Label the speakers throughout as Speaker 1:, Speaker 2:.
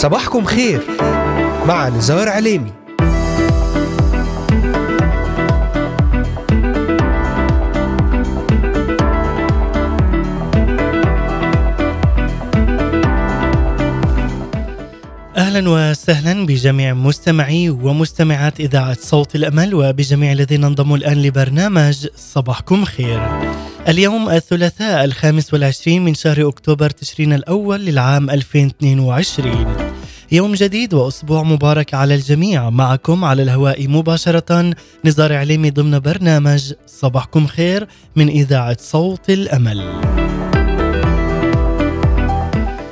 Speaker 1: صباحكم خير مع نزار عليمي
Speaker 2: أهلا وسهلا بجميع مستمعي ومستمعات إذاعة صوت الأمل وبجميع الذين انضموا الآن لبرنامج صباحكم خير. اليوم الثلاثاء الخامس والعشرين من شهر أكتوبر تشرين الأول للعام 2022. يوم جديد وأسبوع مبارك على الجميع معكم على الهواء مباشرة نزار عليمي ضمن برنامج صباحكم خير من إذاعة صوت الأمل.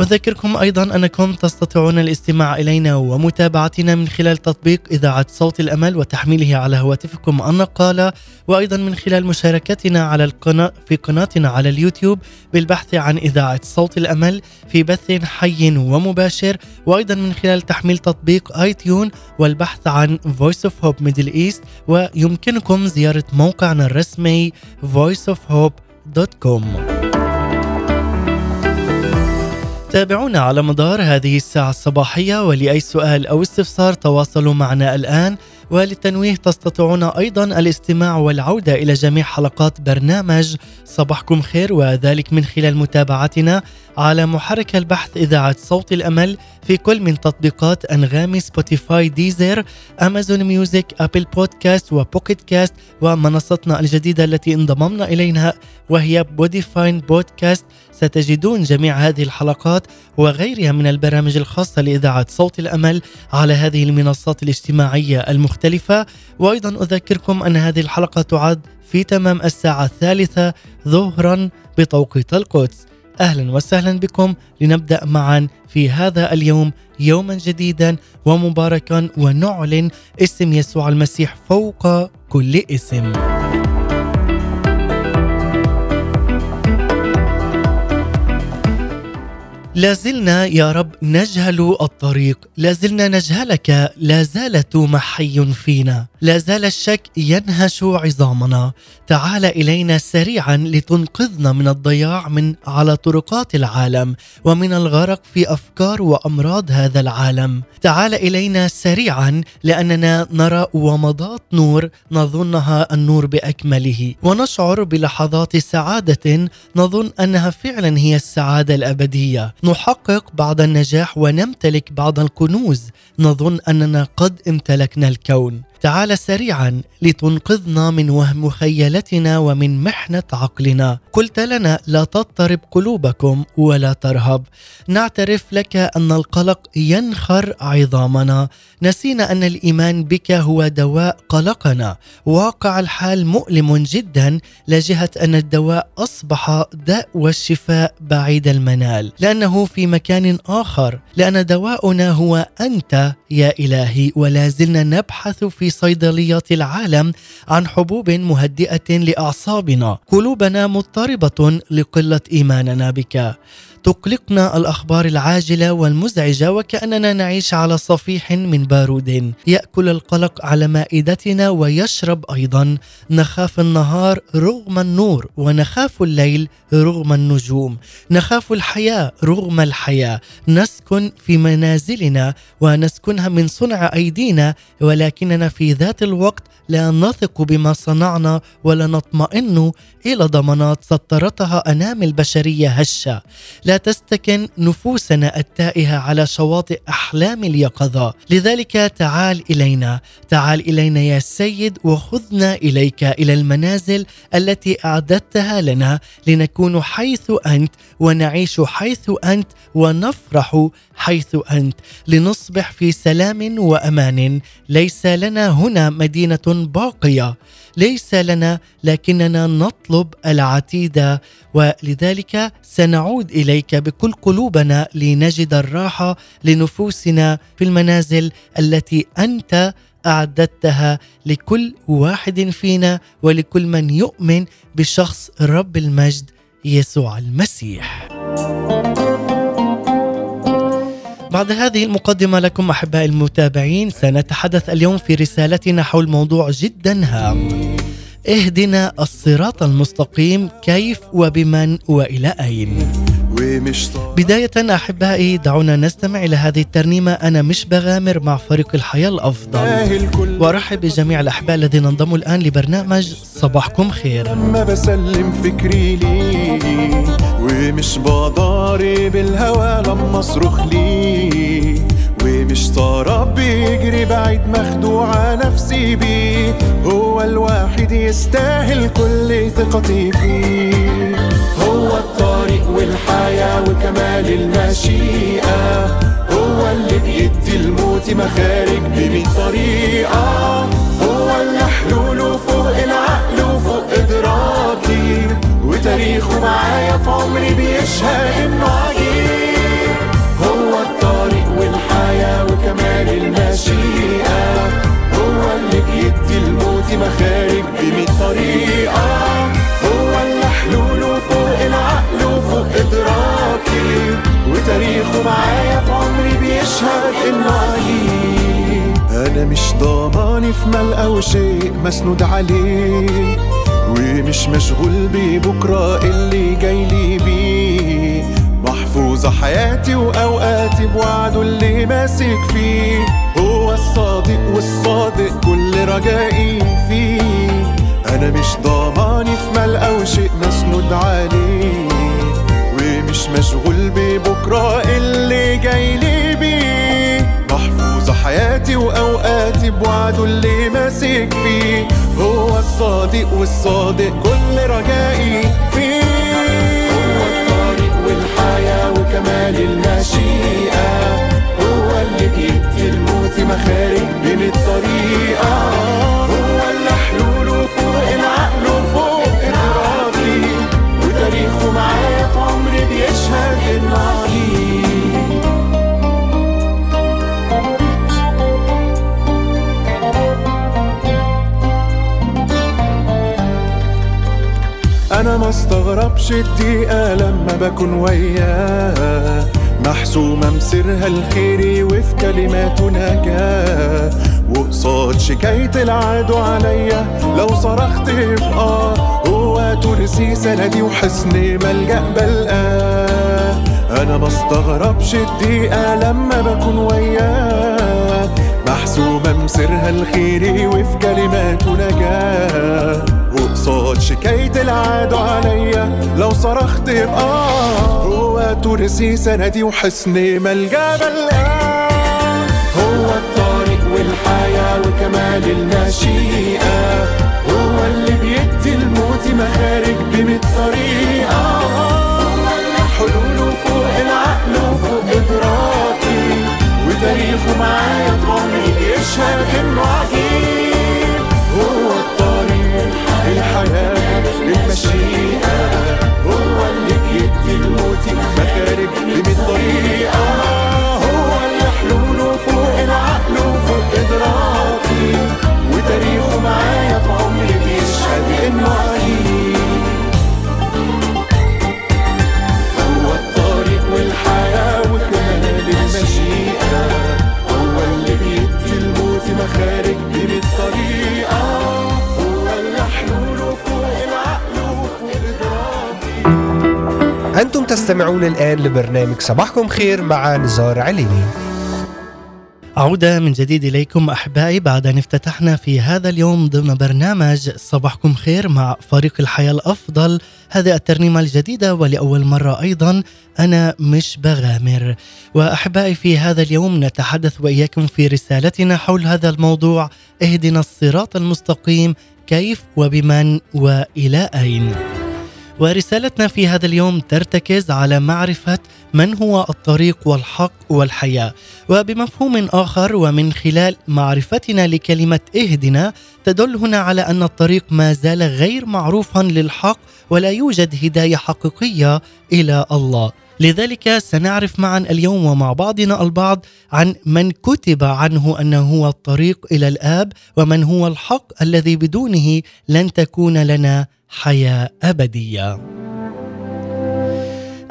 Speaker 2: أذكركم أيضا أنكم تستطيعون الاستماع إلينا ومتابعتنا من خلال تطبيق إذاعة صوت الأمل وتحميله على هواتفكم النقالة وأيضا من خلال مشاركتنا على القناة في قناتنا على اليوتيوب بالبحث عن إذاعة صوت الأمل في بث حي ومباشر وأيضا من خلال تحميل تطبيق آي تيون والبحث عن Voice of Hope Middle East ويمكنكم زيارة موقعنا الرسمي voiceofhope.com تابعونا على مدار هذه الساعة الصباحية ولأي سؤال أو استفسار تواصلوا معنا الآن. وللتنويه تستطيعون أيضا الاستماع والعودة إلى جميع حلقات برنامج صباحكم خير وذلك من خلال متابعتنا على محرك البحث إذاعة صوت الأمل في كل من تطبيقات أنغامي Spotify Deezer Amazon Music Apple Podcast و Pocket Cast ومنصتنا الجديدة التي انضممنا إليها وهي Podvine Podcast ستجدون جميع هذه الحلقات وغيرها من البرامج الخاصة لإذاعة صوت الأمل على هذه المنصات الاجتماعية المختلفة. وأيضا أذكركم أن هذه الحلقة تعاد في تمام الساعة الثالثة ظهرا بتوقيت القدس. أهلا وسهلا بكم. لنبدأ معا في هذا اليوم يوما جديدا ومباركا ونعلن اسم يسوع المسيح فوق كل اسم. لازلنا يا رب نجهل الطريق لازلنا نجهلك لا توما حي فينا لا زال الشك ينهش عظامنا. تعال إلينا سريعا لتنقذنا من الضياع من على طرقات العالم ومن الغرق في أفكار وأمراض هذا العالم. تعال إلينا سريعا لأننا نرى ومضات نور نظنها النور بأكمله ونشعر بلحظات سعادة نظن أنها فعلا هي السعادة الأبدية. نحقق بعض النجاح ونمتلك بعض الكنوز. نظن أننا قد امتلكنا الكون. تعال سريعا لتنقذنا من وهم مخيلتنا ومن محنة عقلنا. قلت لنا لا تضطرب قلوبكم ولا ترهب. نعترف لك أن القلق ينخر عظامنا. نسينا أن الإيمان بك هو دواء قلقنا. واقع الحال مؤلم جدا لجهة أن الدواء أصبح داء والشفاء بعيد المنال. لأنه في مكان آخر. لأن دواؤنا هو أنت يا إلهي. ولا زلنا نبحث في صيدليات العالم عن حبوب مهدئة لأعصابنا. قلوبنا مضطربة لقلة إيماننا بك. تقلقنا الأخبار العاجلة والمزعجة وكأننا نعيش على صفيح من بارود. يأكل القلق على مائدتنا ويشرب أيضا. نخاف النهار رغم النور ونخاف الليل رغم النجوم. نخاف الحياة رغم الحياة. نسكن في منازلنا ونسكنها من صنع أيدينا ولكننا في ذات الوقت لا نثق بما صنعنا ولا نطمئن إلى ضمانات سطرتها انامل بشريه هشة. لا تستكن نفوسنا التائهة على شواطئ أحلام اليقظة. لذلك تعال إلينا. تعال إلينا يا سيد وخذنا إليك إلى المنازل التي أعددتها لنا لنكون حيث أنت ونعيش حيث أنت ونفرح حيث أنت. لنصبح في سلام وأمان. ليس لنا هنا مدينة باقية. ليس لنا لكننا نطلب العتيد. ولذلك سنعود إليك بكل قلوبنا لنجد الراحة لنفوسنا في المنازل التي أنت أعددتها لكل واحد فينا ولكل من يؤمن بشخص رب المجد. يسوع المسيح. بعد هذه المقدمة لكم أحبائي المتابعين سنتحدث اليوم في رسالتنا حول موضوع جدا هام اهدنا الصراط المستقيم كيف وبمن وإلى أين بداية أحبائي دعونا نستمع إلى هذه الترنيمة. أنا مش بغامر مع فريق الحياة الأفضل. وأرحب بجميع الأحباء الذين انضموا الآن لبرنامج صباحكم خير.
Speaker 3: لما بسلم فكري لي ومش بضارب الهوى لما أصرخ لي. ومش طرب بيجري بعيد مخدوع نفسي بيه هو الواحد يستاهل كل ثقتي فيه. هو الطريق والحياة وكمال المشيئة. هو اللي بيدي الموت مخارج بمية طريقة. هو اللي حلوله فوق العقل وفوق إدراكي. وتاريخه معايا في عمري بيشهد إنه عجيب. هو الطريق والحياة وكمال المشيئة. هو اللي بيدي الموت مخارج بمية طريقة. هو اللي حلوله فوق معايا في عمري بيشهد إنه عجيب أنا مش ضامن في مال أو شيء مسنود عليه. ومش مشغول ببكرة اللي جاي لي بيه. محفوظة حياتي وأوقاتي بوعده اللي ماسك فيه. هو الصادق والصادق كل رجائي فيه. أنا مش ضامن في مال أو شيء مسنود عليه. ومش مشغول ببكرة اللي جاي لي بيه محفوظة حياتي وأوقاتي بوعده اللي ماسك فيه. هو الصادق والصادق كل رجائي فيه. هو الطريق والحياة وكمال المشيئة. هو اللي بيدي الموت مخارج بين الطريقة. أنا ما استغربش الدقيقة لما بكون وياه. محسومة مسرها الخيري وفي كلماته نجاة وقصاد شكاية العدو عليا. لو صرخت يبقى هو ترسي سندي وحصن ملجأ بلقاه. أنا ما استغربش الدقيقة لما بكون وياه محسومة مسرها الخيري وفي كلماته نجاة. وقصاد شكاية العدو عليا. لو صرخت يبقى هو ترسي سندي وحصن ملجأ بلقاه هو الطريق والحياة وكمال المشيئة. هو اللي بيدي الموت مخارج بمية طريقة. معايا في عمري بيشهد إنه عجيب هو الطريق الحياة المشيئة هو اللي بيدي الموت مخارج بمية طريقة هو اللي حلوله فوق العقل وفوق إدراكي. وتاريخه معايا في عمري بيشهد إنه عجيب هو الطريق والحياة وكمال المشيئة
Speaker 1: أنتم تستمعون الآن لبرنامج صباحكم خير مع نزار عليني
Speaker 2: عودة من جديد إليكم أحبائي بعد أن افتتحنا في هذا اليوم ضمن برنامج صباحكم خير مع فريق الحياة الأفضل. هذه الترنيمة الجديدة ولأول مرة أيضا. أنا مش بغامر. وأحبائي في هذا اليوم نتحدث وإياكم في رسالتنا حول هذا الموضوع. اهدنا الصراط المستقيم. كيف وبمن وإلى أين؟ ورسالتنا في هذا اليوم ترتكز على معرفة من هو الطريق والحق والحياة. وبمفهوم آخر ومن خلال معرفتنا لكلمة اهدنا تدل هنا على أن الطريق ما زال غير معروفا للحق ولا يوجد هداية حقيقية إلى الله. لذلك سنعرف معا اليوم ومع بعضنا البعض عن من كتب عنه أنه هو الطريق إلى الآب ومن هو الحق الذي بدونه لن تكون لنا حياة أبدية.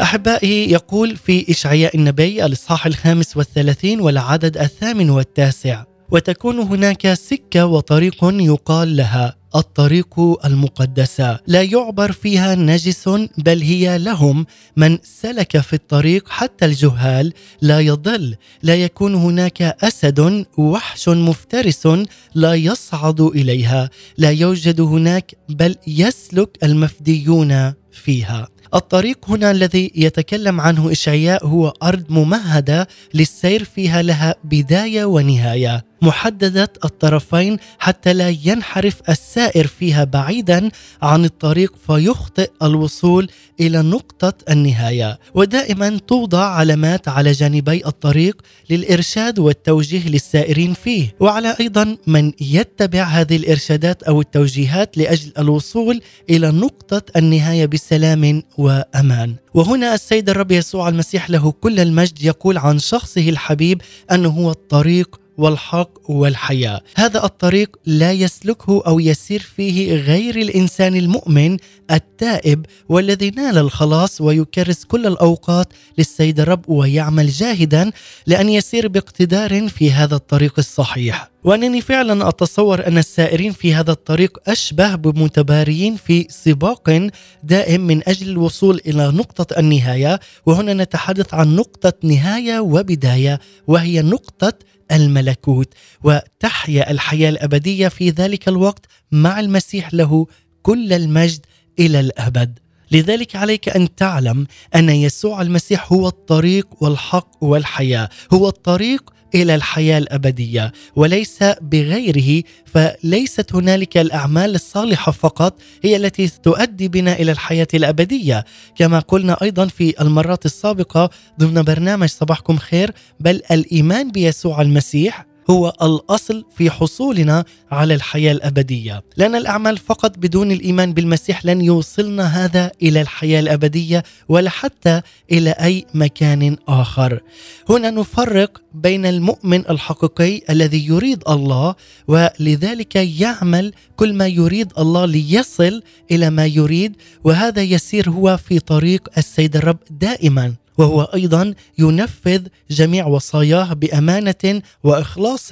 Speaker 2: أحبائي يقول في إشعياء النبي الإصحاح الخامس والثلاثين والعدد الثامن والتاسع وتكون هناك سكة وطريق يقال لها الطريق المقدسه لا يعبر فيها نجس بل هي لهم. من سلك في الطريق حتى الجهال لا يضل. لا يكون هناك أسد وحش مفترس لا يصعد إليها. لا يوجد هناك بل يسلك المفديون فيها. الطريق هنا الذي يتكلم عنه إشعياء هو أرض ممهدة للسير فيها لها بداية ونهاية. محددة الطرفين حتى لا ينحرف السائر فيها بعيدا عن الطريق فيخطئ الوصول إلى نقطة النهاية. ودائما توضع علامات على جانبي الطريق للإرشاد والتوجيه للسائرين فيه. وعلى أيضا من يتبع هذه الإرشادات أو التوجيهات لأجل الوصول إلى نقطة النهاية بسلام وأمان. وهنا السيد الرب يسوع المسيح له كل المجد يقول عن شخصه الحبيب أنه هو الطريق والحق والحياة. هذا الطريق لا يسلكه أو يسير فيه غير الإنسان المؤمن التائب والذي نال الخلاص ويكرس كل الأوقات للسيد الرب ويعمل جاهدا لأن يسير باقتدار في هذا الطريق الصحيح. وأنني فعلا أتصور أن السائرين في هذا الطريق أشبه بمتباريين في سباق دائم من أجل الوصول إلى نقطة النهاية. وهنا نتحدث عن نقطة نهاية وبداية وهي نقطة الملكوت وتحيا الحياة الأبدية في ذلك الوقت مع المسيح له كل المجد إلى الأبد. لذلك عليك أن تعلم أن يسوع المسيح هو الطريق والحق والحياة هو الطريق إلى الحياة الأبدية وليس بغيره فليست هنالك الأعمال الصالحة فقط هي التي تؤدي بنا إلى الحياة الأبدية. كما قلنا أيضا في المرات السابقة ضمن برنامج صباحكم خير بل الإيمان بيسوع المسيح هو الأصل في حصولنا على الحياة الأبدية، لأن الأعمال فقط بدون الإيمان بالمسيح لن يوصلنا هذا إلى الحياة الأبدية ولا حتى إلى أي مكان آخر. هنا نفرق بين المؤمن الحقيقي الذي يريد الله ولذلك يعمل كل ما يريد الله ليصل إلى ما يريد وهذا يسير هو في طريق السيد الرب دائما وهو أيضا ينفذ جميع وصاياه بأمانة وإخلاص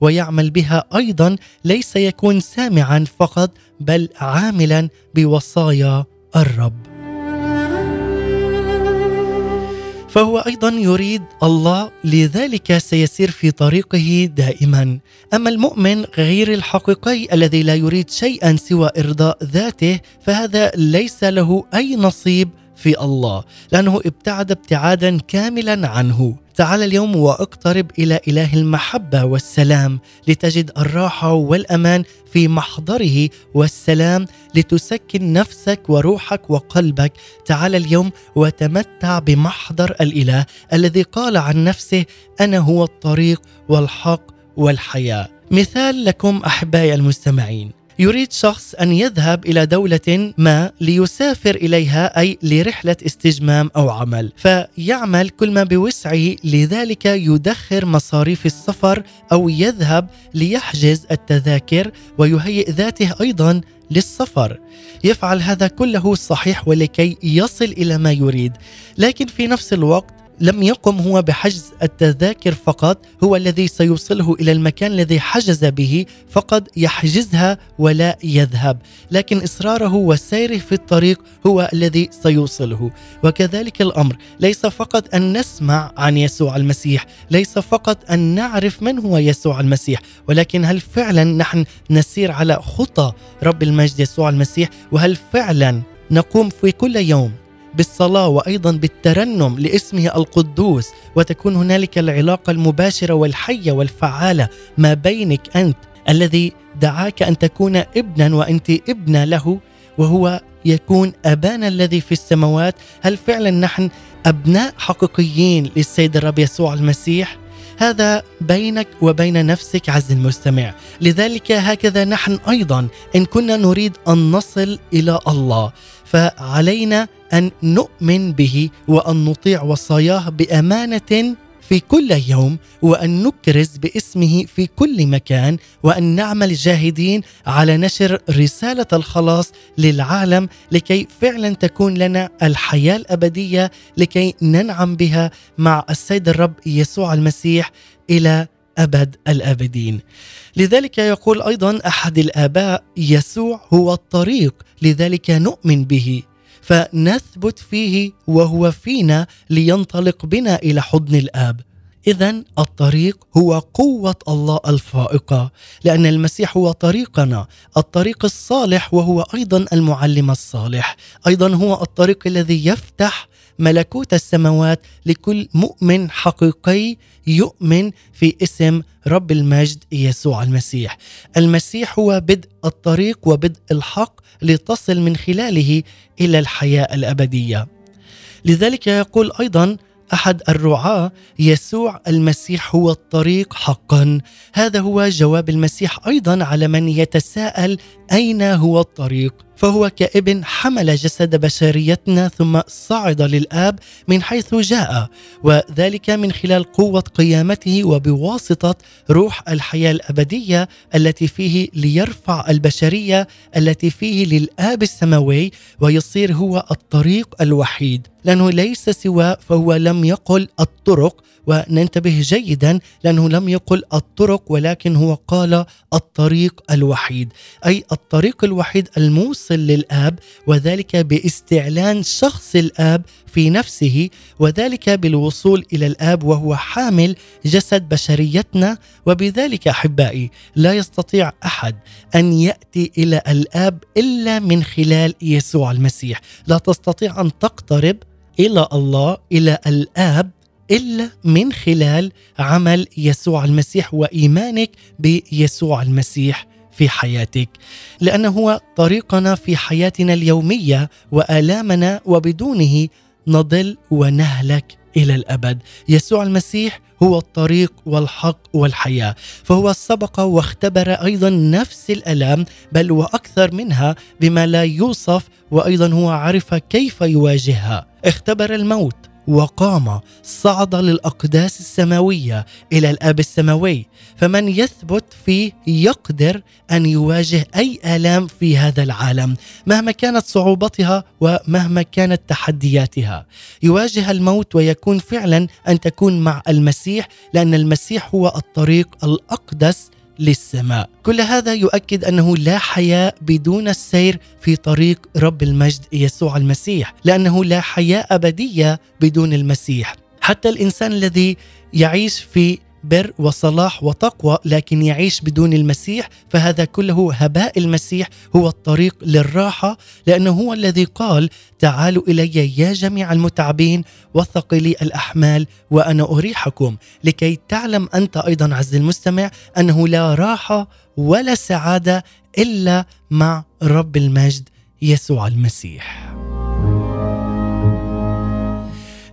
Speaker 2: ويعمل بها أيضا ليس يكون سامعا فقط بل عاملا بوصايا الرب. فهو أيضا يريد الله لذلك سيسير في طريقه دائما. أما المؤمن غير الحقيقي الذي لا يريد شيئا سوى إرضاء ذاته فهذا ليس له أي نصيب في الله لأنه ابتعد ابتعادا كاملا عنه. تعال اليوم واقترب إلى إله المحبة والسلام لتجد الراحة والأمان في محضره والسلام لتسكن نفسك وروحك وقلبك. تعال اليوم وتمتع بمحضر الإله الذي قال عن نفسه أنا هو الطريق والحق والحياة. مثال لكم أحبائي المستمعين. يريد شخص أن يذهب إلى دولة ما ليسافر إليها أي لرحلة استجمام أو عمل. فيعمل كل ما بوسعه لذلك يدخر مصاريف السفر أو يذهب ليحجز التذاكر ويهيئ ذاته أيضا للسفر. يفعل هذا كله صحيح ولكي يصل إلى ما يريد. لكن في نفس الوقت لم يقم هو بحجز التذاكر فقط هو الذي سيوصله إلى المكان الذي حجز به فقد يحجزها ولا يذهب. لكن إصراره وسيره في الطريق هو الذي سيوصله. وكذلك الأمر ليس فقط أن نسمع عن يسوع المسيح ليس فقط أن نعرف من هو يسوع المسيح ولكن هل فعلا نحن نسير على خطى رب المجد يسوع المسيح؟ وهل فعلا نقوم في كل يوم بالصلاة وأيضا بالترنم لاسمه القدوس وتكون هنالك العلاقة المباشرة والحية والفعالة ما بينك أنت الذي دعاك أن تكون ابنا وأنت ابنة له وهو يكون أبانا الذي في السماوات. هل فعلا نحن أبناء حقيقيين للسيد الرب يسوع المسيح؟ هذا بينك وبين نفسك عز المستمع. لذلك هكذا نحن أيضا إن كنا نريد أن نصل إلى الله. فعلينا أن نؤمن به وأن نطيع وصاياه بأمانة في كل يوم وأن نكرز باسمه في كل مكان وأن نعمل جاهدين على نشر رسالة الخلاص للعالم لكي فعلا تكون لنا الحياة الأبدية لكي ننعم بها مع السيد الرب يسوع المسيح إلى ابد الأبدين. لذلك يقول أيضا أحد الآباء يسوع هو الطريق لذلك نؤمن به فنثبت فيه وهو فينا لينطلق بنا إلى حضن الآب. اذا الطريق هو قوة الله الفائقة لأن المسيح هو طريقنا الطريق الصالح وهو أيضا المعلم الصالح أيضا هو الطريق الذي يفتح ملكوت السماوات لكل مؤمن حقيقي يؤمن في اسم رب المجد يسوع المسيح. المسيح هو بدء الطريق وبدء الحق لتصل من خلاله إلى الحياة الأبدية. لذلك يقول أيضا أحد الرعاة يسوع المسيح هو الطريق حقا هذا هو جواب المسيح أيضا على من يتساءل أين هو الطريق فهو كابن حمل جسد بشريتنا ثم صعد للآب من حيث جاء وذلك من خلال قوة قيامته وبواسطة روح الحياة الأبدية التي فيه ليرفع البشرية التي فيه للآب السماوي ويصير هو الطريق الوحيد. لأنه ليس سواه فهو لم يقل الطرق وننتبه جيدا لأنه لم يقل الطرق ولكن هو قال الطريق الوحيد. أي الطريق الوحيد الموصل للآب وذلك باستعلان شخص الآب في نفسه وذلك بالوصول إلى الآب وهو حامل جسد بشريتنا. وبذلك أحبائي لا يستطيع أحد أن يأتي إلى الآب إلا من خلال يسوع المسيح. لا تستطيع أن تقترب إلى الله إلى الآب إلا من خلال عمل يسوع المسيح وإيمانك بيسوع المسيح. في حياتك لأنه هو طريقنا في حياتنا اليومية وآلامنا وبدونه نضل ونهلك إلى الأبد. يسوع المسيح هو الطريق والحق والحياة فهو سبق واختبر أيضا نفس الآلام بل وأكثر منها بما لا يوصف وأيضا هو عرف كيف يواجهها. اختبر الموت وقام صعد للأقداس السماوية إلى الآب السماوي. فمن يثبت فيه يقدر أن يواجه أي آلام في هذا العالم مهما كانت صعوبتها ومهما كانت تحدياتها. يواجه الموت ويكون فعلا أن تكون مع المسيح لأن المسيح هو الطريق الأقدس للسماء. كل هذا يؤكد أنه لا حياه بدون السير في طريق رب المجد يسوع المسيح لأنه لا حياه أبدية بدون المسيح. حتى الإنسان الذي يعيش في بر وصلاح وتقوى لكن يعيش بدون المسيح فهذا كله هباء المسيح هو الطريق للراحة لأنه هو الذي قال تعالوا إلي يا جميع المتعبين والثقلي الأحمال وأنا أريحكم لكي تعلم أنت أيضا عز المستمع أنه لا راحة ولا سعادة إلا مع رب المجد يسوع المسيح.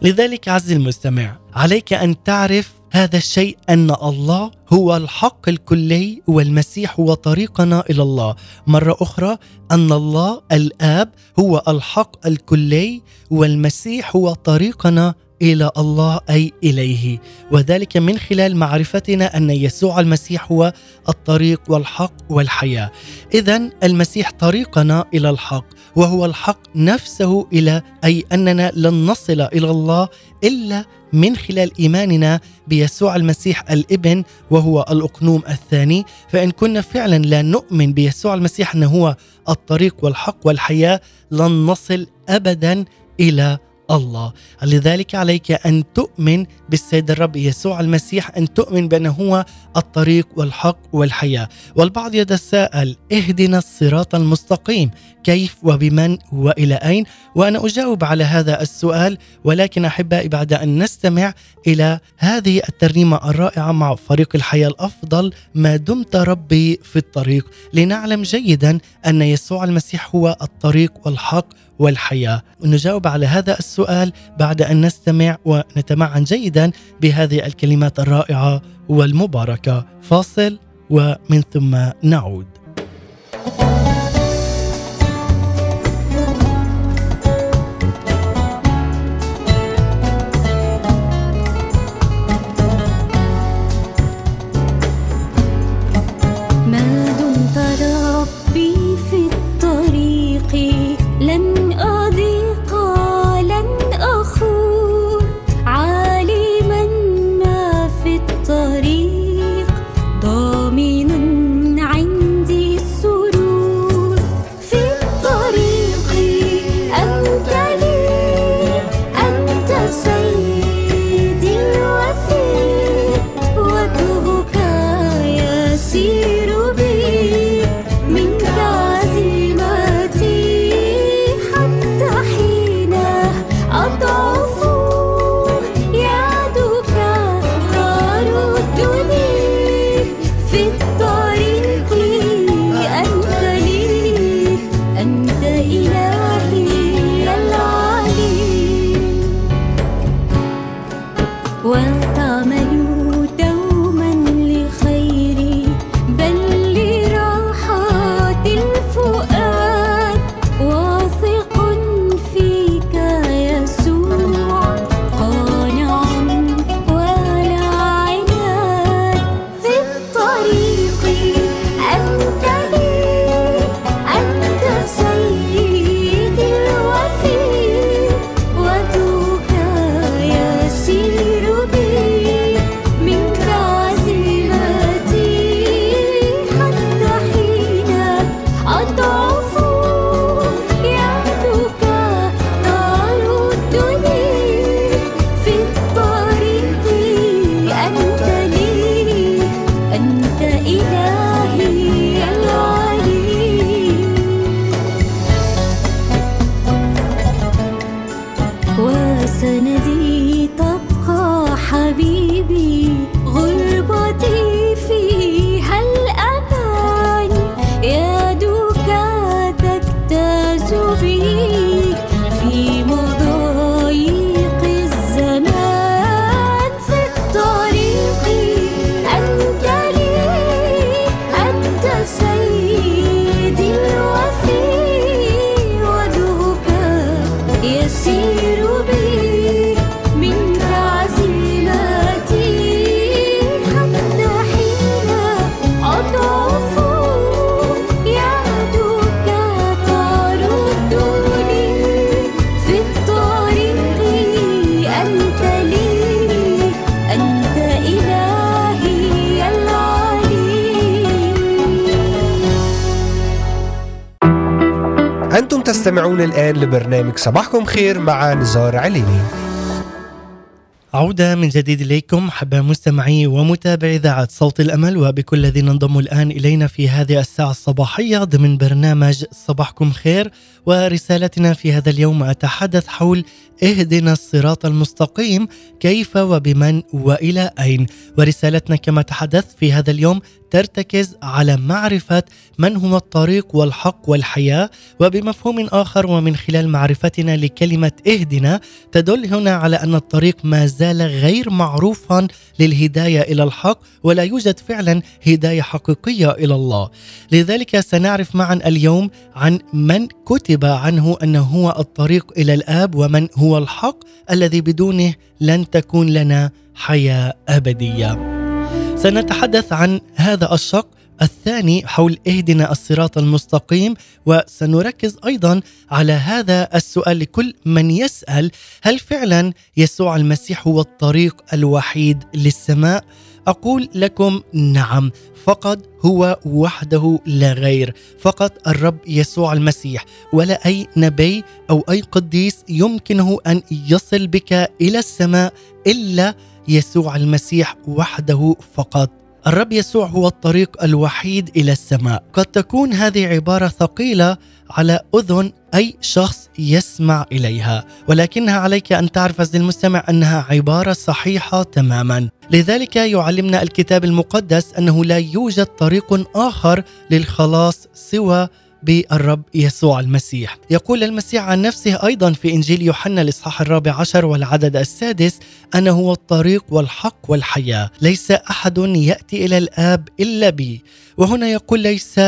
Speaker 2: لذلك عز المستمع عليك أن تعرف هذا الشيء أن الله هو الحق الكلي والمسيح هو طريقنا إلى الله. مرة أخرى أن الله الآب هو الحق الكلي والمسيح هو طريقنا إلى الله أي إليه. وذلك من خلال معرفتنا أن يسوع المسيح هو الطريق والحق والحياة. اذا المسيح طريقنا إلى الحق وهو الحق نفسه إلى أي أننا لن نصل إلى الله إلا من خلال إيماننا بيسوع المسيح الإبن وهو الأقنوم الثاني. فإن كنا فعلا لا نؤمن بيسوع المسيح إنه هو الطريق والحق والحياة لن نصل ابدا إلى الله. لذلك عليك أن تؤمن بالسيد الرب يسوع المسيح أن تؤمن بأنه هو الطريق والحق والحياة. والبعض يتساءل اهدنا الصراط المستقيم كيف وبمن وإلى أين؟ وأنا أجاوب على هذا السؤال ولكن أحبائي بعد أن نستمع إلى هذه الترنيمة الرائعة مع فريق الحياة الأفضل ما دمت ربي في الطريق. لنعلم جيدا أن يسوع المسيح هو الطريق والحق والحياة. نجاوب على هذا السؤال بعد أن نستمع ونتمعن جيدا بهذه الكلمات الرائعة والمباركة. فاصل ومن ثم نعود.
Speaker 1: dilo تستمعون الآن لبرنامج صباحكم خير مع نزار عليني.
Speaker 2: عودة من جديد إليكم حبا مستمعي ومتابعي إذاعة صوت الأمل وبكل الذين انضموا الآن إلينا في هذه الساعة الصباحية ضمن برنامج صباحكم خير. ورسالتنا في هذا اليوم أتحدث حول اهدنا الصراط المستقيم كيف وبمن وإلى أين؟ ورسالتنا كما تحدثت في هذا اليوم ترتكز على معرفة من هو الطريق والحق والحياة وبمفهوم آخر ومن خلال معرفتنا لكلمة اهدنا تدل هنا على أن الطريق ما زال غير معروفا للهداية إلى الحق ولا يوجد فعلا هداية حقيقية إلى الله لذلك سنعرف معا اليوم عن من كتب عنه انه هو الطريق إلى الآب ومن هو الحق الذي بدونه لن تكون لنا حياة أبدية. سنتحدث عن هذا الشق الثاني حول اهدنا الصراط المستقيم وسنركز أيضا على هذا السؤال لكل من يسأل هل فعلا يسوع المسيح هو الطريق الوحيد للسماء؟ أقول لكم نعم فقط هو وحده لا غير فقط الرب يسوع المسيح ولا أي نبي أو أي قديس يمكنه أن يصل بك إلى السماء إلا يسوع المسيح وحده فقط. الرب يسوع هو الطريق الوحيد إلى السماء. قد تكون هذه عبارة ثقيلة على أذن أي شخص يسمع إليها ولكنها عليك أن تعرف عزيزي المستمع أنها عبارة صحيحة تماما. لذلك يعلمنا الكتاب المقدس أنه لا يوجد طريق آخر للخلاص سوى بالرب يسوع المسيح. يقول المسيح عن نفسه أيضا في إنجيل يوحنا الإصحاح الرابع عشر والعدد السادس أنا هو الطريق والحق والحياة ليس أحد يأتي إلى الآب إلا بي. وهنا يقول ليس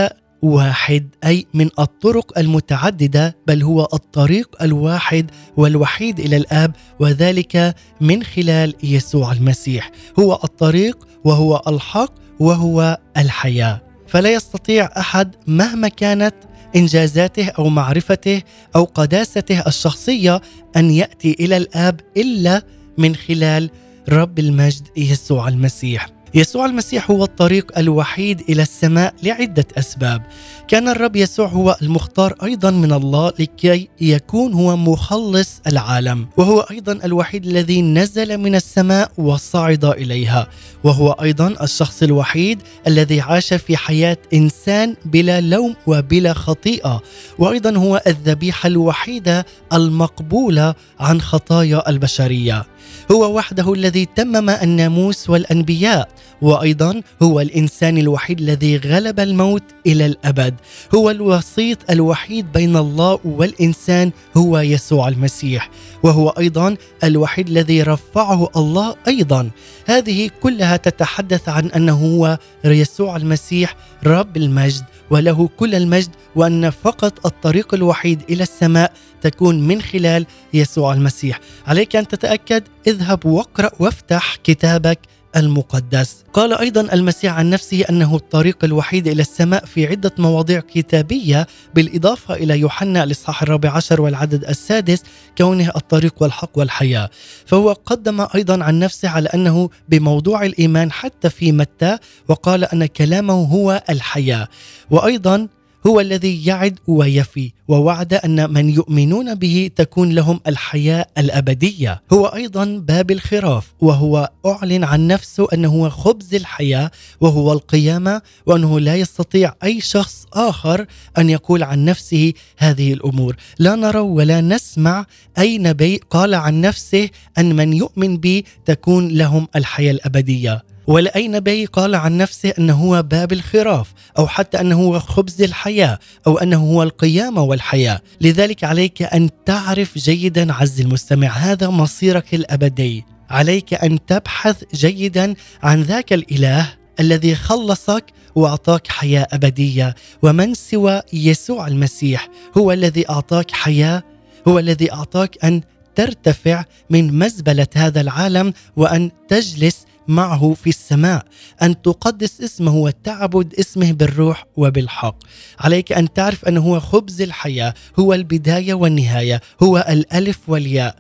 Speaker 2: واحد أي من الطرق المتعددة بل هو الطريق الواحد والوحيد إلى الآب وذلك من خلال يسوع المسيح. هو الطريق وهو الحق وهو الحياة. فلا يستطيع أحد مهما كانت إنجازاته أو معرفته أو قداسته الشخصية أن يأتي إلى الآب إلا من خلال رب المجد يسوع المسيح. يسوع المسيح هو الطريق الوحيد إلى السماء لعدة أسباب. كان الرب يسوع هو المختار أيضا من الله لكي يكون هو مخلص العالم، وهو أيضا الوحيد الذي نزل من السماء وصعد إليها، وهو أيضا الشخص الوحيد الذي عاش في حياة إنسان بلا لوم وبلا خطيئة، وأيضا هو الذبيحة الوحيدة المقبولة عن خطايا البشرية. هو وحده الذي تمم الناموس والأنبياء وأيضا هو الإنسان الوحيد الذي غلب الموت إلى الأبد. هو الوسيط الوحيد بين الله والإنسان هو يسوع المسيح. وهو أيضا الوحيد الذي رفعه الله أيضا. هذه كلها تتحدث عن أنه هو يسوع المسيح رب المجد وله كل المجد وأن فقط الطريق الوحيد إلى السماء تكون من خلال يسوع المسيح. عليك أن تتأكد اذهب واقرأ وافتح كتابك المقدس. قال أيضا المسيح عن نفسه أنه الطريق الوحيد إلى السماء في عدة مواضيع كتابية بالإضافة إلى يوحنا الإصحاح الرابع عشر والعدد السادس كونه الطريق والحق والحياة. فهو قدم أيضا عن نفسه على أنه بموضوع الإيمان حتى في متى وقال أن كلامه هو الحياة. وأيضا هو الذي يعد ويفي ووعد أن من يؤمنون به تكون لهم الحياة الأبدية. هو أيضا باب الخراف وهو أعلن عن نفسه أنه هو خبز الحياة وهو القيامة وأنه لا يستطيع أي شخص آخر أن يقول عن نفسه هذه الأمور. لا نرى ولا نسمع اي نبي قال عن نفسه أن من يؤمن بي تكون لهم الحياة الأبدية. ولا أي نبي قال عن نفسه أنه هو باب الخراف أو حتى أنه هو خبز الحياة أو أنه هو القيامة والحياة. لذلك عليك أن تعرف جيدا عز المستمع هذا مصيرك الأبدي. عليك أن تبحث جيدا عن ذاك الإله الذي خلصك وأعطاك حياة أبدية. ومن سوى يسوع المسيح هو الذي أعطاك حياة هو الذي أعطاك أن ترتفع من مزبلة هذا العالم وأن تجلس معه في السماء أن تقدس اسمه وتعبد اسمه بالروح وبالحق. عليك أن تعرف أنه هو خبز الحياة هو البداية والنهاية هو الألف والياء.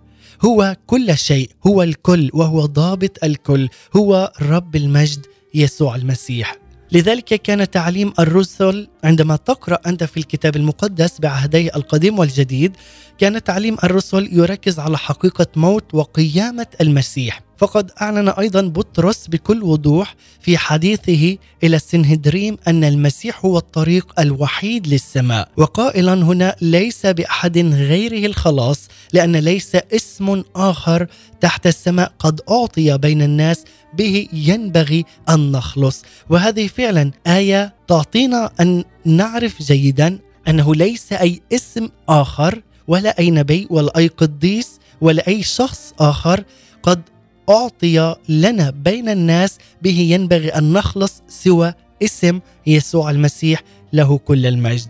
Speaker 2: هو كل شيء هو الكل وهو ضابط الكل هو رب المجد يسوع المسيح. لذلك كان تعليم الرسل عندما تقرأ أنت في الكتاب المقدس بعهديه القديم والجديد كان تعليم الرسل يركز على حقيقة موت وقيامة المسيح. فقد أعلن أيضا بطرس بكل وضوح في حديثه إلى السنهدريم أن المسيح هو الطريق الوحيد للسماء. وقائلا هنا ليس بأحد غيره الخلاص لأن ليس اسم آخر تحت السماء قد أعطي بين الناس به ينبغي أن نخلص. وهذه فعلا آية تعطينا أن نعرف جيدا أنه ليس أي اسم آخر ولا أي نبي ولا أي قديس ولا أي شخص آخر قد أعطي لنا بين الناس به ينبغي أن نخلص سوى اسم يسوع المسيح له كل المجد.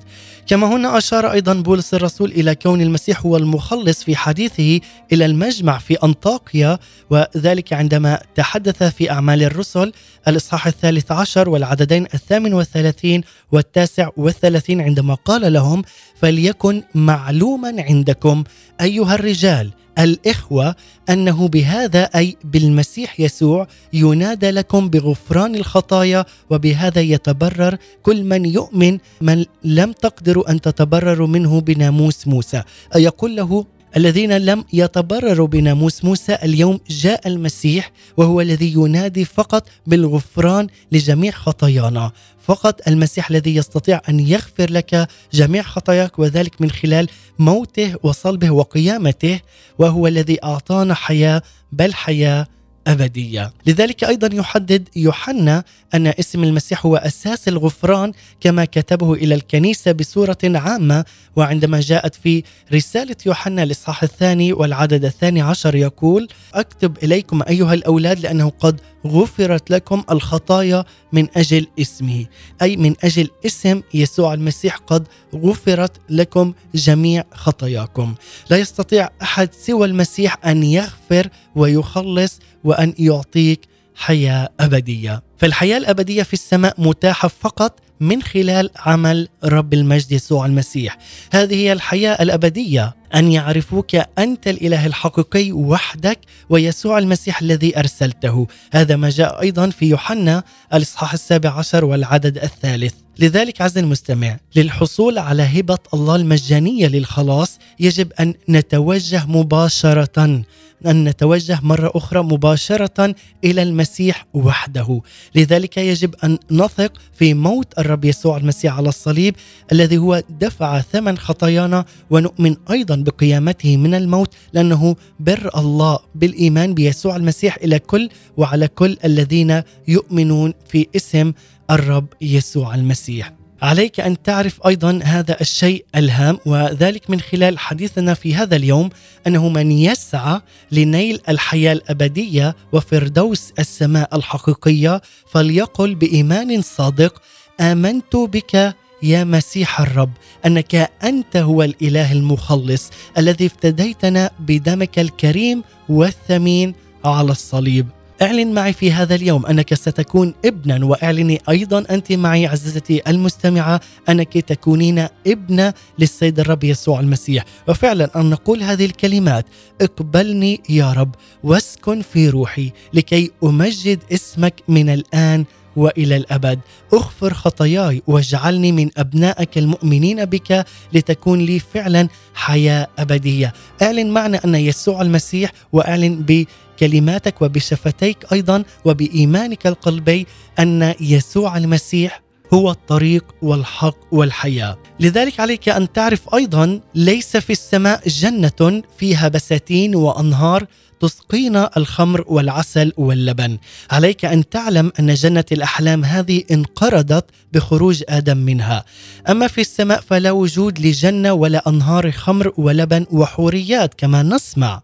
Speaker 2: كما هنا أشار أيضا بولس الرسول إلى كون المسيح هو المخلص في حديثه إلى المجمع في أنطاكيا وذلك عندما تحدث في أعمال الرسل الإصحاح الثالث عشر والعددين الثامن والثلاثين والتاسع والثلاثين عندما قال لهم فليكن معلوما عندكم أيها الرجال الإخوة أنه بهذا أي بالمسيح يسوع ينادى لكم بغفران الخطايا وبهذا يتبرر كل من يؤمن من لم تقدروا أن تتبرروا منه بناموس موسى. يقول له الذين لم يتبرروا بناموس موسى اليوم جاء المسيح وهو الذي ينادي فقط بالغفران لجميع خطايانا. فقط المسيح الذي يستطيع أن يغفر لك جميع خطاياك وذلك من خلال موته وصلبه وقيامته وهو الذي أعطانا حياة بل حياة أبدية، لذلك أيضا يحدد يوحنا أن اسم المسيح هو أساس الغفران كما كتبه إلى الكنيسة بصورة عامة وعندما جاءت في رسالة يوحنا الإصحاح الثاني والعدد الثاني عشر يقول: أكتب إليكم أيها الأولاد لأنه قد غفرت لكم الخطايا من أجل اسمه، أي من أجل اسم يسوع المسيح قد غفرت لكم جميع خطاياكم. لا يستطيع أحد سوى المسيح أن يغفر ويخلص وأن يعطيك حياة أبدية. فالحياة الأبدية في السماء متاحة فقط من خلال عمل رب المجد يسوع المسيح. هذه هي الحياة الأبدية أن يعرفوك أنت الإله الحقيقي وحدك ويسوع المسيح الذي أرسلته. هذا ما جاء أيضا في يوحنا الإصحاح السابع عشر والعدد الثالث. لذلك عز المستمع للحصول على هبة الله المجانية للخلاص يجب أن نتوجه مباشرة أن نتوجه مرة أخرى مباشرة إلى المسيح وحده، لذلك يجب أن نثق في موت الرب يسوع المسيح على الصليب الذي هو دفع ثمن خطايانا ونؤمن أيضا بقيامته من الموت لأنه بر الله بالإيمان بيسوع المسيح إلى كل وعلى كل الذين يؤمنون في اسم الرب يسوع المسيح. عليك أن تعرف أيضا هذا الشيء ألهام وذلك من خلال حديثنا في هذا اليوم أنه من يسعى لنيل الحياة الأبدية وفردوس السماء الحقيقية فليقل بإيمان صادق آمنت بك يا مسيح الرب أنك أنت هو الإله المخلص الذي افتديتنا بدمك الكريم والثمين على الصليب. اعلن معي في هذا اليوم أنك ستكون ابنا واعلني أيضا أنت معي عزيزتي المستمعة أنك تكونين ابنة للسيد الرب يسوع المسيح. وفعلا أن نقول هذه الكلمات اقبلني يا رب واسكن في روحي لكي أمجد اسمك من الآن وإلى الأبد. أغفر خطاياي واجعلني من أبنائك المؤمنين بك لتكون لي فعلا حياة أبدية. أعلن معنا أن يسوع المسيح وأعلن بكلماتك وبشفتيك أيضا وبإيمانك القلبي أن يسوع المسيح هو الطريق والحق والحياة. لذلك عليك أن تعرف أيضا ليس في السماء جنة فيها بساتين وأنهار تسقينا الخمر والعسل واللبن. عليك أن تعلم أن جنة الأحلام هذه انقرضت بخروج آدم منها. أما في السماء فلا وجود لجنة ولا أنهار خمر ولبن وحوريات كما نسمع.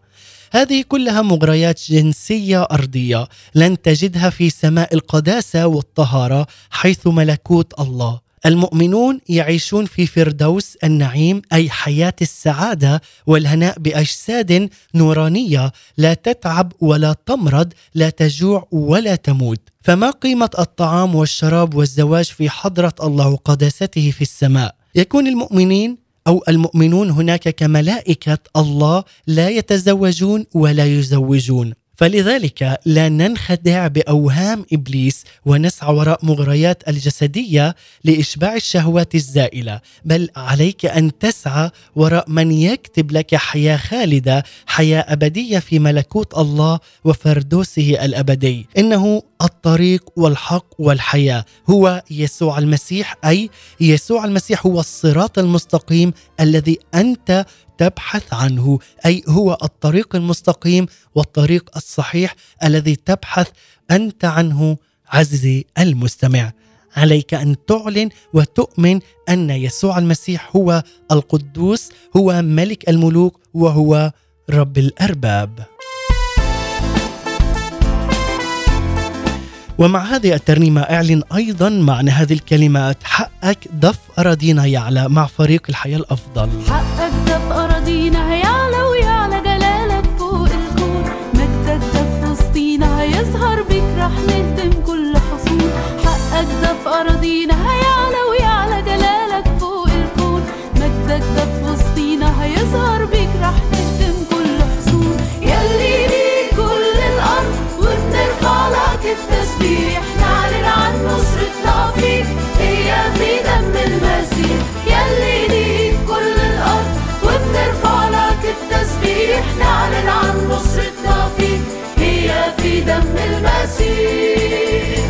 Speaker 2: هذه كلها مغريات جنسية أرضية لن تجدها في سماء القداسة والطهارة حيث ملكوت الله. المؤمنون يعيشون في فردوس النعيم أي حياة السعادة والهناء بأجساد نورانية. لا تتعب ولا تمرض لا تجوع ولا تموت. فما قيمة الطعام والشراب والزواج في حضرة الله وقداسته في السماء؟ يكون المؤمنين أو المؤمنون هناك كملائكة الله لا يتزوجون ولا يزوجون. فلذلك لا ننخدع بأوهام إبليس ونسعى وراء مغريات الجسدية لإشباع الشهوات الزائلة بل عليك أن تسعى وراء من يكتب لك حياة خالدة حياة أبدية في ملكوت الله وفردوسه الأبدي. إنه الطريق والحق والحياة. هو يسوع المسيح أي يسوع المسيح هو الصراط المستقيم الذي أنت تبحث عنه أي هو الطريق المستقيم والطريق الصحيح الذي تبحث أنت عنه عزيزي المستمع. عليك أن تعلن وتؤمن أن يسوع المسيح هو القدوس هو ملك الملوك وهو رب الأرباب. ومع هذه الترنيمة أعلن أيضا معنى هذه الكلمات حقك ضف أراضينا يعلى مع فريق الحياة الأفضل.
Speaker 4: حقك ده في أراضينا هيعلى ويعلى جلالك فوق الكون مجدك ده في وسطينا هيظهر بيك رح نهدم كل حصون. حقك ده في أراضينا هيعلى ويعلى جلالك فوق الكون مجدك ده هي في دم المسيح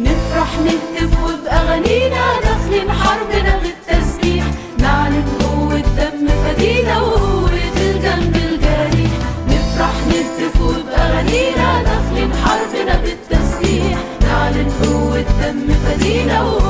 Speaker 4: نفرح نهتف وبأغانينا داخلين حربنا بالتسبيح نعلن قوة دم فدينا وقوة الجنب الجريح. نفرح نهتف وبأغانينا داخلين حربنا بالتسبيح نعلن قوة دم فدينا وقوة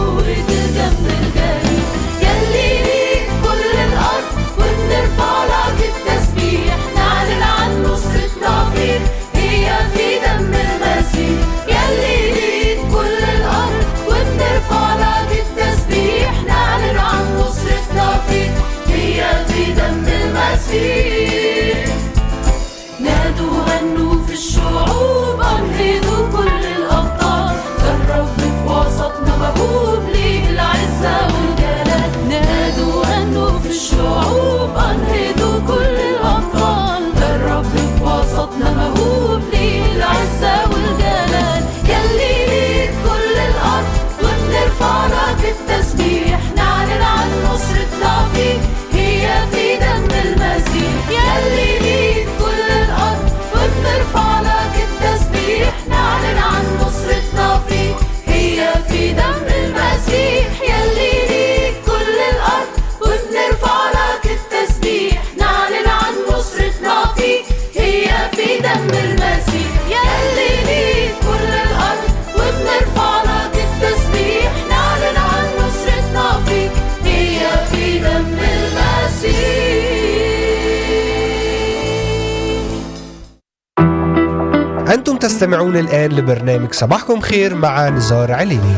Speaker 1: تستمعون الآن لبرنامج صباحكم خير مع نزار عليني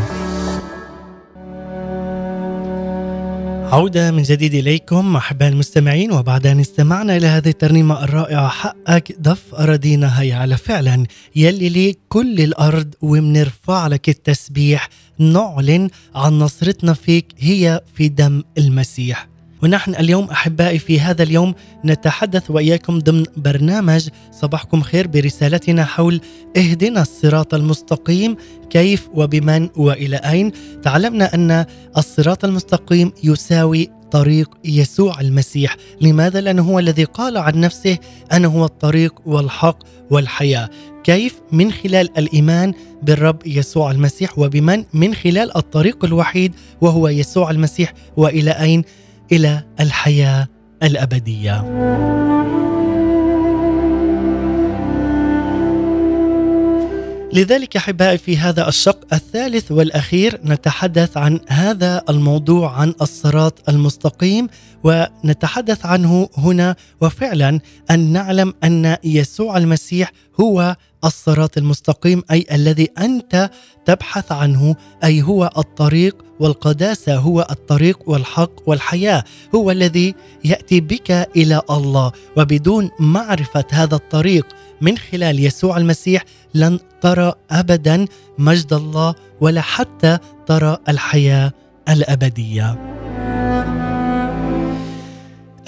Speaker 2: عودة من جديد إليكم أحباء المستمعين وبعد أن استمعنا إلى هذه الترنيمة الرائعة حقك ضف أراضينا هي على فعلا. يلي لي كل الأرض وبنرفع لك التسبيح. نعلن عن نصرتنا فيك هي في دم المسيح. ونحن اليوم أحبائي في هذا اليوم نتحدث وإياكم ضمن برنامج صباحكم خير برسالتنا حول إهدنا الصراط المستقيم كيف وبمن وإلى أين. تعلمنا أن الصراط المستقيم يساوي طريق يسوع المسيح. لماذا؟ لأنه هو الذي قال عن نفسه أنا هو الطريق والحق والحياة. كيف؟ من خلال الإيمان بالرب يسوع المسيح وبمن؟ من خلال الطريق الوحيد وهو يسوع المسيح. وإلى أين؟ إلى الحياة الأبدية. لذلك أحبائي في هذا الشق الثالث والأخير نتحدث عن هذا الموضوع عن الصراط المستقيم ونتحدث عنه هنا وفعلا أن نعلم أن يسوع المسيح هو الصراط المستقيم أي الذي أنت تبحث عنه أي هو الطريق والقداسة هو الطريق والحق والحياة هو الذي يأتي بك إلى الله. وبدون معرفة هذا الطريق من خلال يسوع المسيح لن ترى ابدا مجد الله ولا حتى ترى الحياة الأبدية.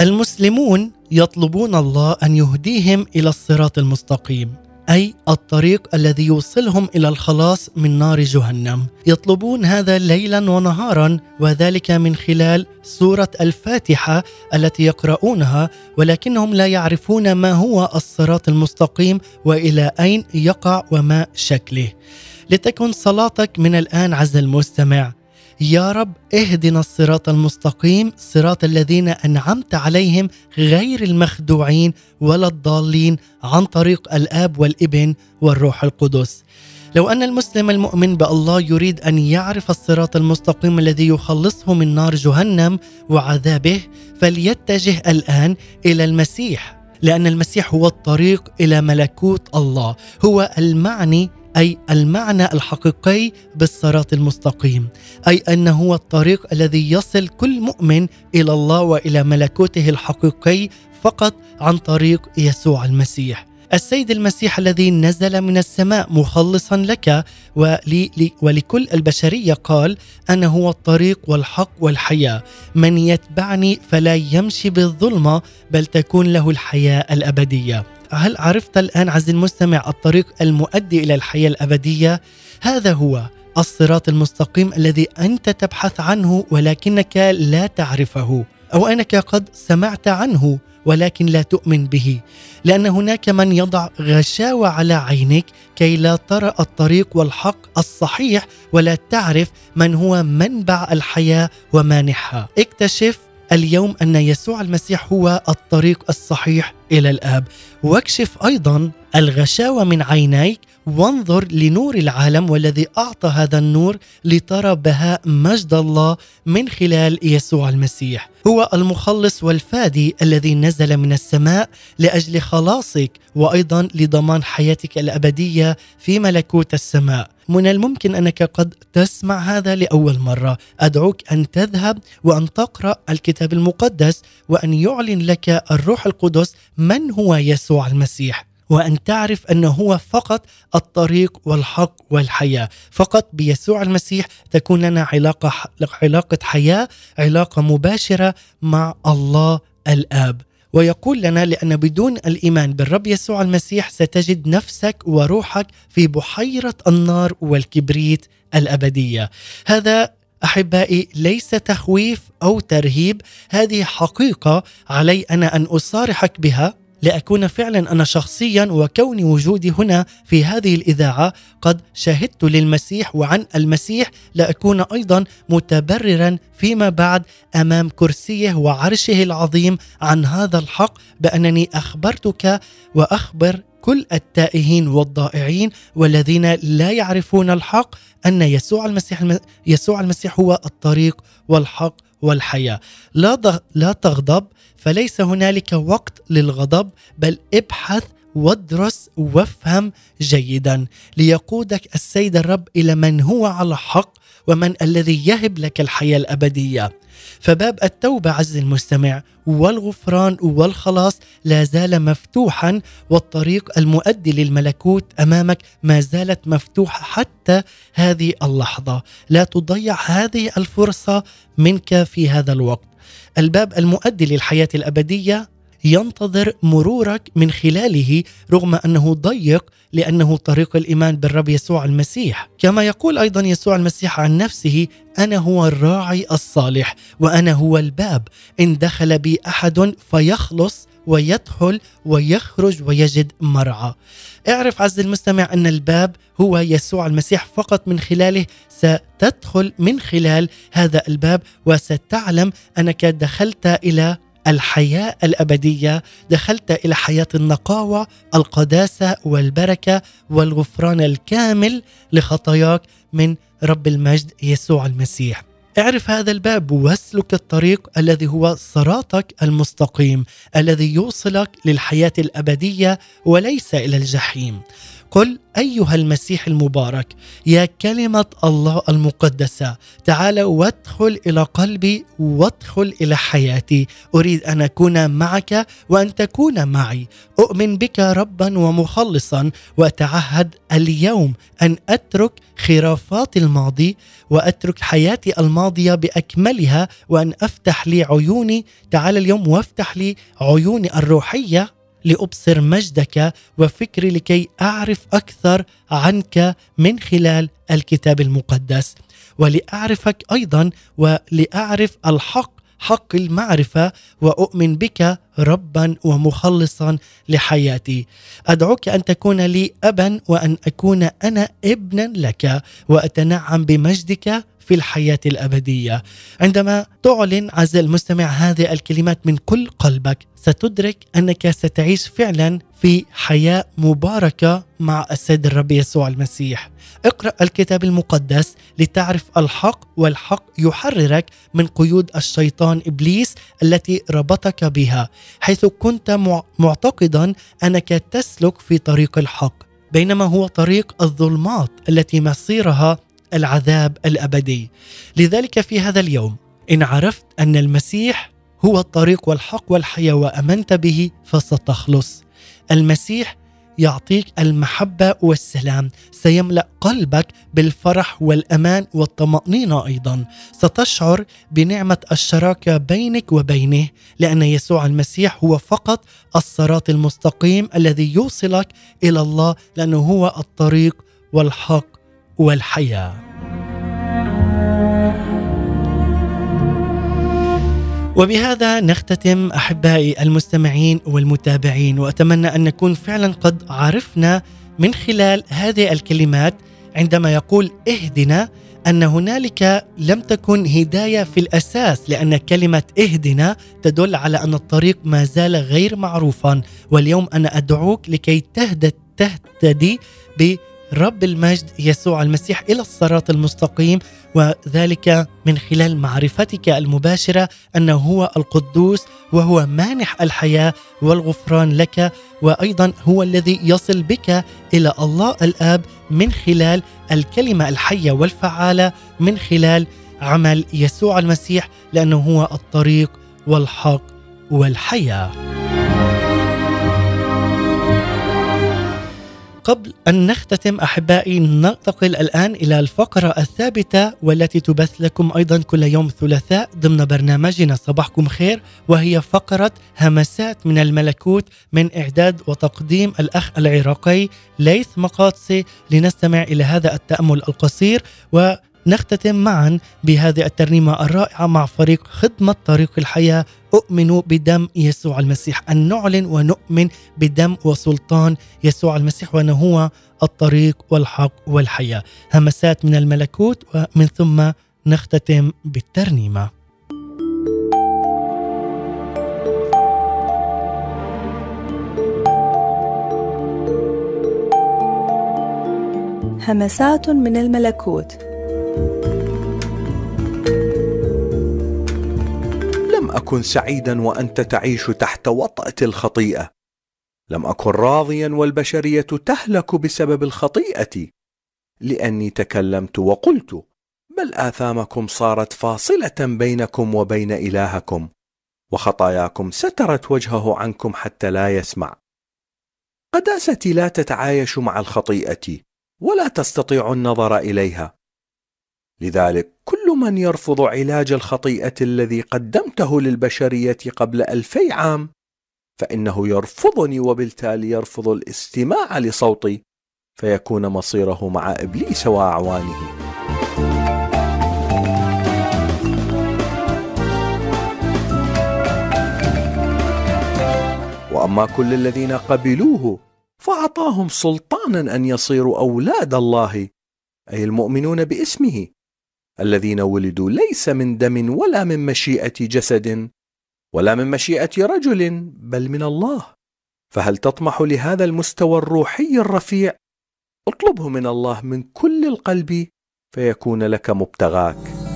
Speaker 2: المسلمون يطلبون الله أن يهديهم إلى الصراط المستقيم. أي الطريق الذي يوصلهم إلى الخلاص من نار جهنم. يطلبون هذا ليلا ونهارا وذلك من خلال سورة الفاتحة التي يقرؤونها ولكنهم لا يعرفون ما هو الصراط المستقيم وإلى أين يقع وما شكله. لتكن صلاتك من الآن عز المستمع. يا رب اهدنا الصراط المستقيم صراط الذين أنعمت عليهم غير المخدوعين ولا الضالين عن طريق الآب والابن والروح القدس. لو أن المسلم المؤمن بالله يريد أن يعرف الصراط المستقيم الذي يخلصه من نار جهنم وعذابه فليتجه الآن إلى المسيح لأن المسيح هو الطريق إلى ملكوت الله هو المعني أي المعنى الحقيقي بالصراط المستقيم أي أنه هو الطريق الذي يصل كل مؤمن إلى الله وإلى ملكوته الحقيقي فقط عن طريق يسوع المسيح. السيد المسيح الذي نزل من السماء مخلصا لك ولكل البشرية قال أنا هو الطريق والحق والحياة. من يتبعني فلا يمشي بالظلمه بل تكون له الحياة الأبدية. هل عرفت الآن عزيزي المستمع الطريق المؤدي إلى الحياة الأبدية؟ هذا هو الصراط المستقيم الذي أنت تبحث عنه ولكنك لا تعرفه أو أنك قد سمعت عنه. ولكن لا تؤمن به لأن هناك من يضع غشاوة على عينك كي لا ترى الطريق والحق الصحيح ولا تعرف من هو منبع الحياة ومانحها. اكتشف اليوم أن يسوع المسيح هو الطريق الصحيح إلى الآب. واكشف أيضا الغشاوة من عينيك. وانظر لنور العالم والذي أعطى هذا النور لترى بهاء مجد الله من خلال يسوع المسيح. هو المخلص والفادي الذي نزل من السماء لأجل خلاصك وأيضا لضمان حياتك الأبدية في ملكوت السماء. من الممكن أنك قد تسمع هذا لأول مرة أدعوك أن تذهب وأن تقرأ الكتاب المقدس وأن يعلن لك الروح القدس من هو يسوع المسيح وأن تعرف انه هو فقط الطريق والحق والحياة، فقط بيسوع المسيح تكون لنا علاقة علاقة حياة، علاقة مباشرة مع الله الآب. ويقول لنا لأن بدون الإيمان بالرب يسوع المسيح ستجد نفسك وروحك في بحيرة النار والكبريت الأبدية. هذا أحبائي ليس تخويف أو ترهيب، هذه حقيقة علي أنا أن أصارحك بها لأكون فعلا أنا شخصيا وكوني وجودي هنا في هذه الإذاعة. قد شهدت للمسيح وعن المسيح لأكون أيضا متبررا فيما بعد أمام كرسيه وعرشه العظيم عن هذا الحق بأنني أخبرتك وأخبر كل التائهين والضائعين والذين لا يعرفون الحق أن يسوع المسيح يسوع المسيح هو الطريق والحق والحياة. لا لا تغضب فليس هنالك وقت للغضب بل ابحث وادرس وافهم جيدا. ليقودك السيد الرب إلى من هو على حق ومن الذي يهب لك الحياة الأبدية. فباب التوبة عز المستمع والغفران والخلاص لا زال مفتوحا والطريق المؤدي للملكوت أمامك ما زالت مفتوحة حتى هذه اللحظة. لا تضيع هذه الفرصة منك في هذا الوقت. الباب المؤدي للحياة الأبدية ينتظر مرورك من خلاله رغم أنه ضيق لأنه طريق الإيمان بالرب يسوع المسيح، كما يقول أيضا يسوع المسيح عن نفسه: أنا هو الراعي الصالح وأنا هو الباب، إن دخل بي أحد فيخلص ويدخل ويخرج ويجد مرعى. اعرف عز المستمع أن الباب هو يسوع المسيح فقط من خلاله ستدخل من خلال هذا الباب وستعلم أنك دخلت إلى الحياة الأبدية. دخلت إلى حياة النقاوة القداسة والبركة والغفران الكامل لخطاياك من رب المجد يسوع المسيح. اعرف هذا الباب واسلك الطريق الذي هو صراطك المستقيم الذي يوصلك للحياة الأبدية وليس إلى الجحيم. قل أيها المسيح المبارك يا كلمة الله المقدسة تعال وادخل إلى قلبي وادخل إلى حياتي. أريد أن أكون معك وأن تكون معي. أؤمن بك ربا ومخلصا وأتعهد اليوم أن أترك خرافات الماضي وأترك حياتي الماضية بأكملها وأن أفتح لي عيوني. تعال اليوم وافتح لي عيوني الروحية. لأبصر مجدك وفكري لكي أعرف أكثر عنك من خلال الكتاب المقدس ولأعرفك أيضا ولأعرف الحق حق المعرفة وأؤمن بك ربا ومخلصا لحياتي. أدعوك أن تكون لي ابا وأن أكون أنا ابنا لك وأتنعم بمجدك في الحياة الأبدية. عندما تعلن عز المستمع هذه الكلمات من كل قلبك ستدرك أنك ستعيش فعلا في حياة مباركة مع السيد الرب يسوع المسيح. اقرأ الكتاب المقدس لتعرف الحق والحق يحررك من قيود الشيطان إبليس التي ربطك بها حيث كنت مع- معتقدا أنك تسلك في طريق الحق. بينما هو طريق الظلمات التي مصيرها العذاب الأبدي. لذلك في هذا اليوم إن عرفت أن المسيح هو الطريق والحق والحياة وأمنت به فستخلص. المسيح يعطيك المحبة والسلام سيملأ قلبك بالفرح والأمان والطمأنينة أيضا. ستشعر بنعمة الشراكة بينك وبينه لأن يسوع المسيح هو فقط الصراط المستقيم الذي يوصلك إلى الله لأنه هو الطريق والحق والحياة. وبهذا نختتم أحبائي المستمعين والمتابعين وأتمنى أن نكون فعلا قد عرفنا من خلال هذه الكلمات عندما يقول اهدنا أن هنالك لم تكن هداية في الأساس لأن كلمة اهدنا تدل على أن الطريق ما زال غير معروفا. واليوم أنا أدعوك لكي تهتدي برب المجد يسوع المسيح إلى الصراط المستقيم وذلك من خلال معرفتك المباشرة أنه هو القدوس وهو مانح الحياة والغفران لك وأيضا هو الذي يصل بك إلى الله الآب من خلال الكلمة الحية والفعالة من خلال عمل يسوع المسيح لأنه هو الطريق والحق والحياة. قبل أن نختتم أحبائي ننتقل الآن إلى الفقرة الثابتة والتي تبث لكم أيضا كل يوم ثلاثاء ضمن برنامجنا صباحكم خير وهي فقرة همسات من الملكوت من إعداد وتقديم الأخ العراقي ليث مقاطسي لنستمع إلى هذا التأمل القصير و نختتم معا بهذه الترنيمة الرائعة مع فريق خدمة طريق الحياة أؤمن بدم يسوع المسيح. أن نعلن ونؤمن بدم وسلطان يسوع المسيح وأنه هو الطريق والحق والحياة. همسات من الملكوت ومن ثم نختتم بالترنيمة.
Speaker 5: همسات من الملكوت.
Speaker 6: لم أكن سعيدا وأنت تعيش تحت وطأة الخطيئة. لم أكن راضيا والبشرية تهلك بسبب الخطيئة. لأني تكلمت وقلت بل آثامكم صارت فاصلة بينكم وبين إلهكم وخطاياكم سترت وجهه عنكم حتى لا يسمع. قداستي لا تتعايش مع الخطيئة ولا تستطيع النظر إليها. لذلك كل من يرفض علاج الخطيئة الذي قدمته للبشرية قبل ألفي عام فإنه يرفضني وبالتالي يرفض الاستماع لصوتي فيكون مصيره مع إبليس وأعوانه. وأما كل الذين قبلوه فأعطاهم سلطانا أن يصيروا أولاد الله أي المؤمنون باسمه. الذين ولدوا ليس من دم ولا من مشيئة جسد ولا من مشيئة رجل بل من الله. فهل تطمح لهذا المستوى الروحي الرفيع؟ اطلبه من الله من كل القلب فيكون لك مبتغاك.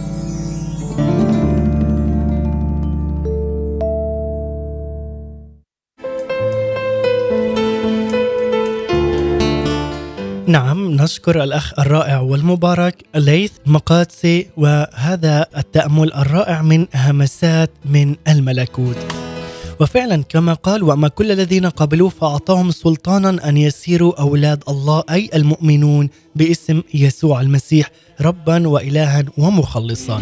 Speaker 2: نعم نشكر الأخ الرائع والمبارك ليث مقاتسي وهذا التأمل الرائع من همسات من الملكوت. وفعلا كما قال وأما كل الذين قبلوه فأعطاهم سلطانا أن يسيروا أولاد الله أي المؤمنون باسم يسوع المسيح ربا وإلها ومخلصا.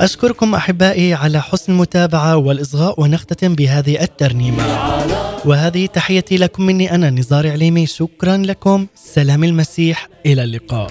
Speaker 7: أشكركم أحبائي على حسن المتابعة والإصغاء ونختتم بهذه الترنيمة. وهذه تحيتي لكم مني أنا نزار عليمي. شكرا لكم. سلام المسيح. إلى اللقاء.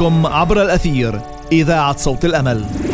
Speaker 8: معكم عبر الأثير إذاعة صوت الأمل.